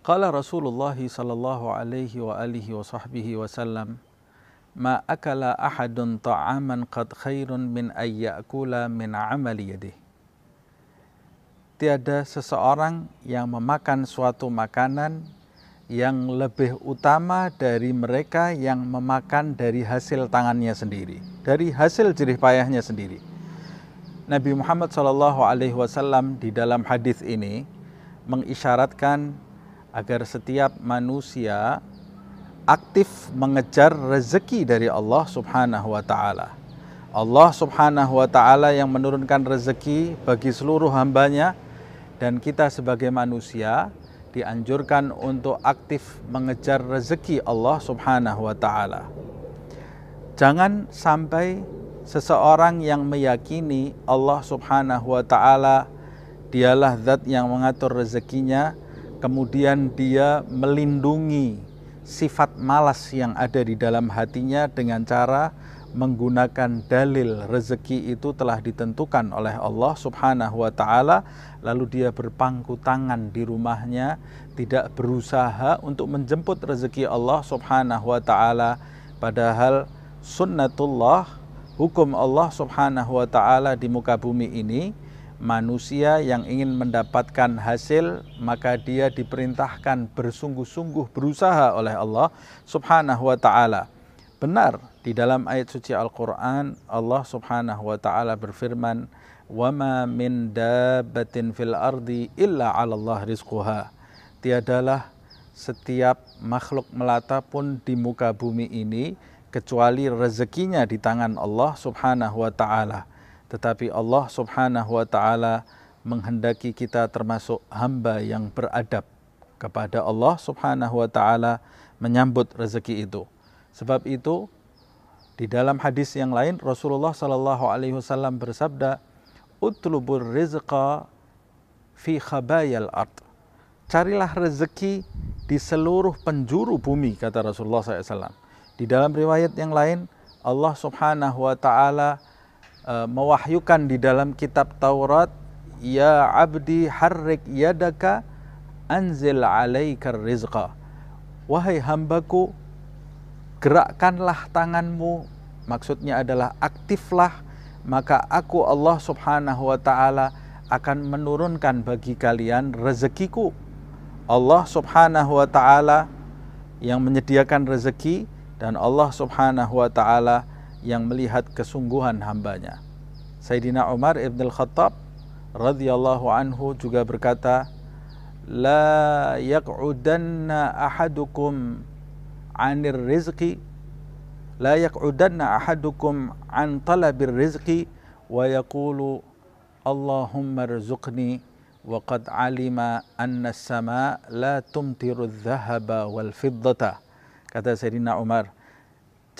Qala Rasulullah sallallahu alaihi wa alihi wa sahbihi wasallam ma akala ahadun ta'aman qad khairun min ayyakula min amali yadih. Tiada seseorang yang memakan suatu makanan yang lebih utama dari mereka yang memakan dari hasil tangannya sendiri, dari hasil jerih payahnya sendiri. Nabi Muhammad Wasallam di dalam hadis ini mengisyaratkan agar setiap manusia aktif mengejar rezeki dari Allah Subhanahu wa taala. Allah Subhanahu wa taala yang menurunkan rezeki bagi seluruh hambanya dan kita sebagai manusia dianjurkan untuk aktif mengejar rezeki Allah Subhanahu wa taala. Jangan sampai seseorang yang meyakini Allah Subhanahu wa taala dialah zat yang mengatur rezekinya kemudian dia melindungi sifat malas yang ada di dalam hatinya dengan cara menggunakan dalil rezeki itu telah ditentukan oleh Allah Subhanahu wa taala. Lalu dia berpangku tangan di rumahnya tidak berusaha untuk menjemput rezeki Allah Subhanahu wa taala. Padahal sunnatullah hukum Allah Subhanahu wa taala di muka bumi ini manusia yang ingin mendapatkan hasil maka dia diperintahkan bersungguh-sungguh berusaha oleh Allah Subhanahu wa taala. Benar di dalam ayat suci Al-Qur'an Allah Subhanahu wa taala berfirman, "Wa min dabbatin fil ardi illa 'ala Allah rizquha." Tiadalah setiap makhluk melata pun di muka bumi ini kecuali rezekinya di tangan Allah Subhanahu wa taala tetapi Allah Subhanahu wa taala menghendaki kita termasuk hamba yang beradab kepada Allah Subhanahu wa taala menyambut rezeki itu. Sebab itu di dalam hadis yang lain Rasulullah sallallahu alaihi wasallam bersabda, "Utlubur rizqa fi khabayal ard." Carilah rezeki di seluruh penjuru bumi kata Rasulullah SAW. Di dalam riwayat yang lain Allah Subhanahu wa taala uh, mewahyukan di dalam kitab Taurat ya abdi harrik yadaka anzil alaikar rizqa. Wahai hambaku gerakkanlah tanganmu maksudnya adalah aktiflah maka aku Allah Subhanahu wa taala akan menurunkan bagi kalian rezekiku. Allah Subhanahu wa taala yang menyediakan rezeki dan Allah Subhanahu wa taala yang melihat kesungguhan hambanya. Sayyidina Umar ibn al-Khattab radhiyallahu anhu juga berkata, La yaq'udanna ahadukum anir rizqi La yaq'udanna ahadukum an talabir rizqi wa yaqulu Allahumma rzuqni wa qad alima anna sama la fiddata kata Sayyidina Umar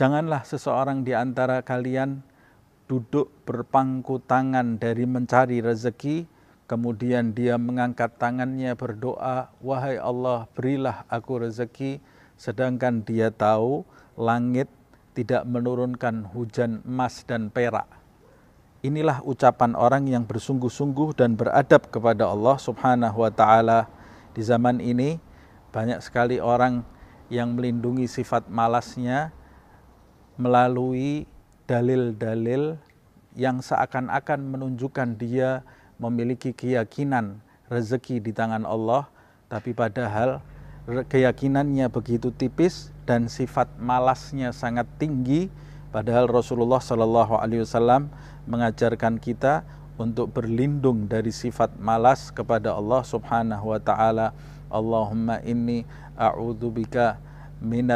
Janganlah seseorang di antara kalian duduk berpangku tangan dari mencari rezeki, kemudian dia mengangkat tangannya berdoa, "Wahai Allah, berilah aku rezeki," sedangkan dia tahu langit tidak menurunkan hujan emas dan perak. Inilah ucapan orang yang bersungguh-sungguh dan beradab kepada Allah Subhanahu wa taala. Di zaman ini banyak sekali orang yang melindungi sifat malasnya melalui dalil-dalil yang seakan-akan menunjukkan dia memiliki keyakinan rezeki di tangan Allah, tapi padahal keyakinannya begitu tipis dan sifat malasnya sangat tinggi. Padahal Rasulullah Shallallahu Alaihi Wasallam mengajarkan kita untuk berlindung dari sifat malas kepada Allah Subhanahu Wa Taala. Allahumma inni a'udzubika minal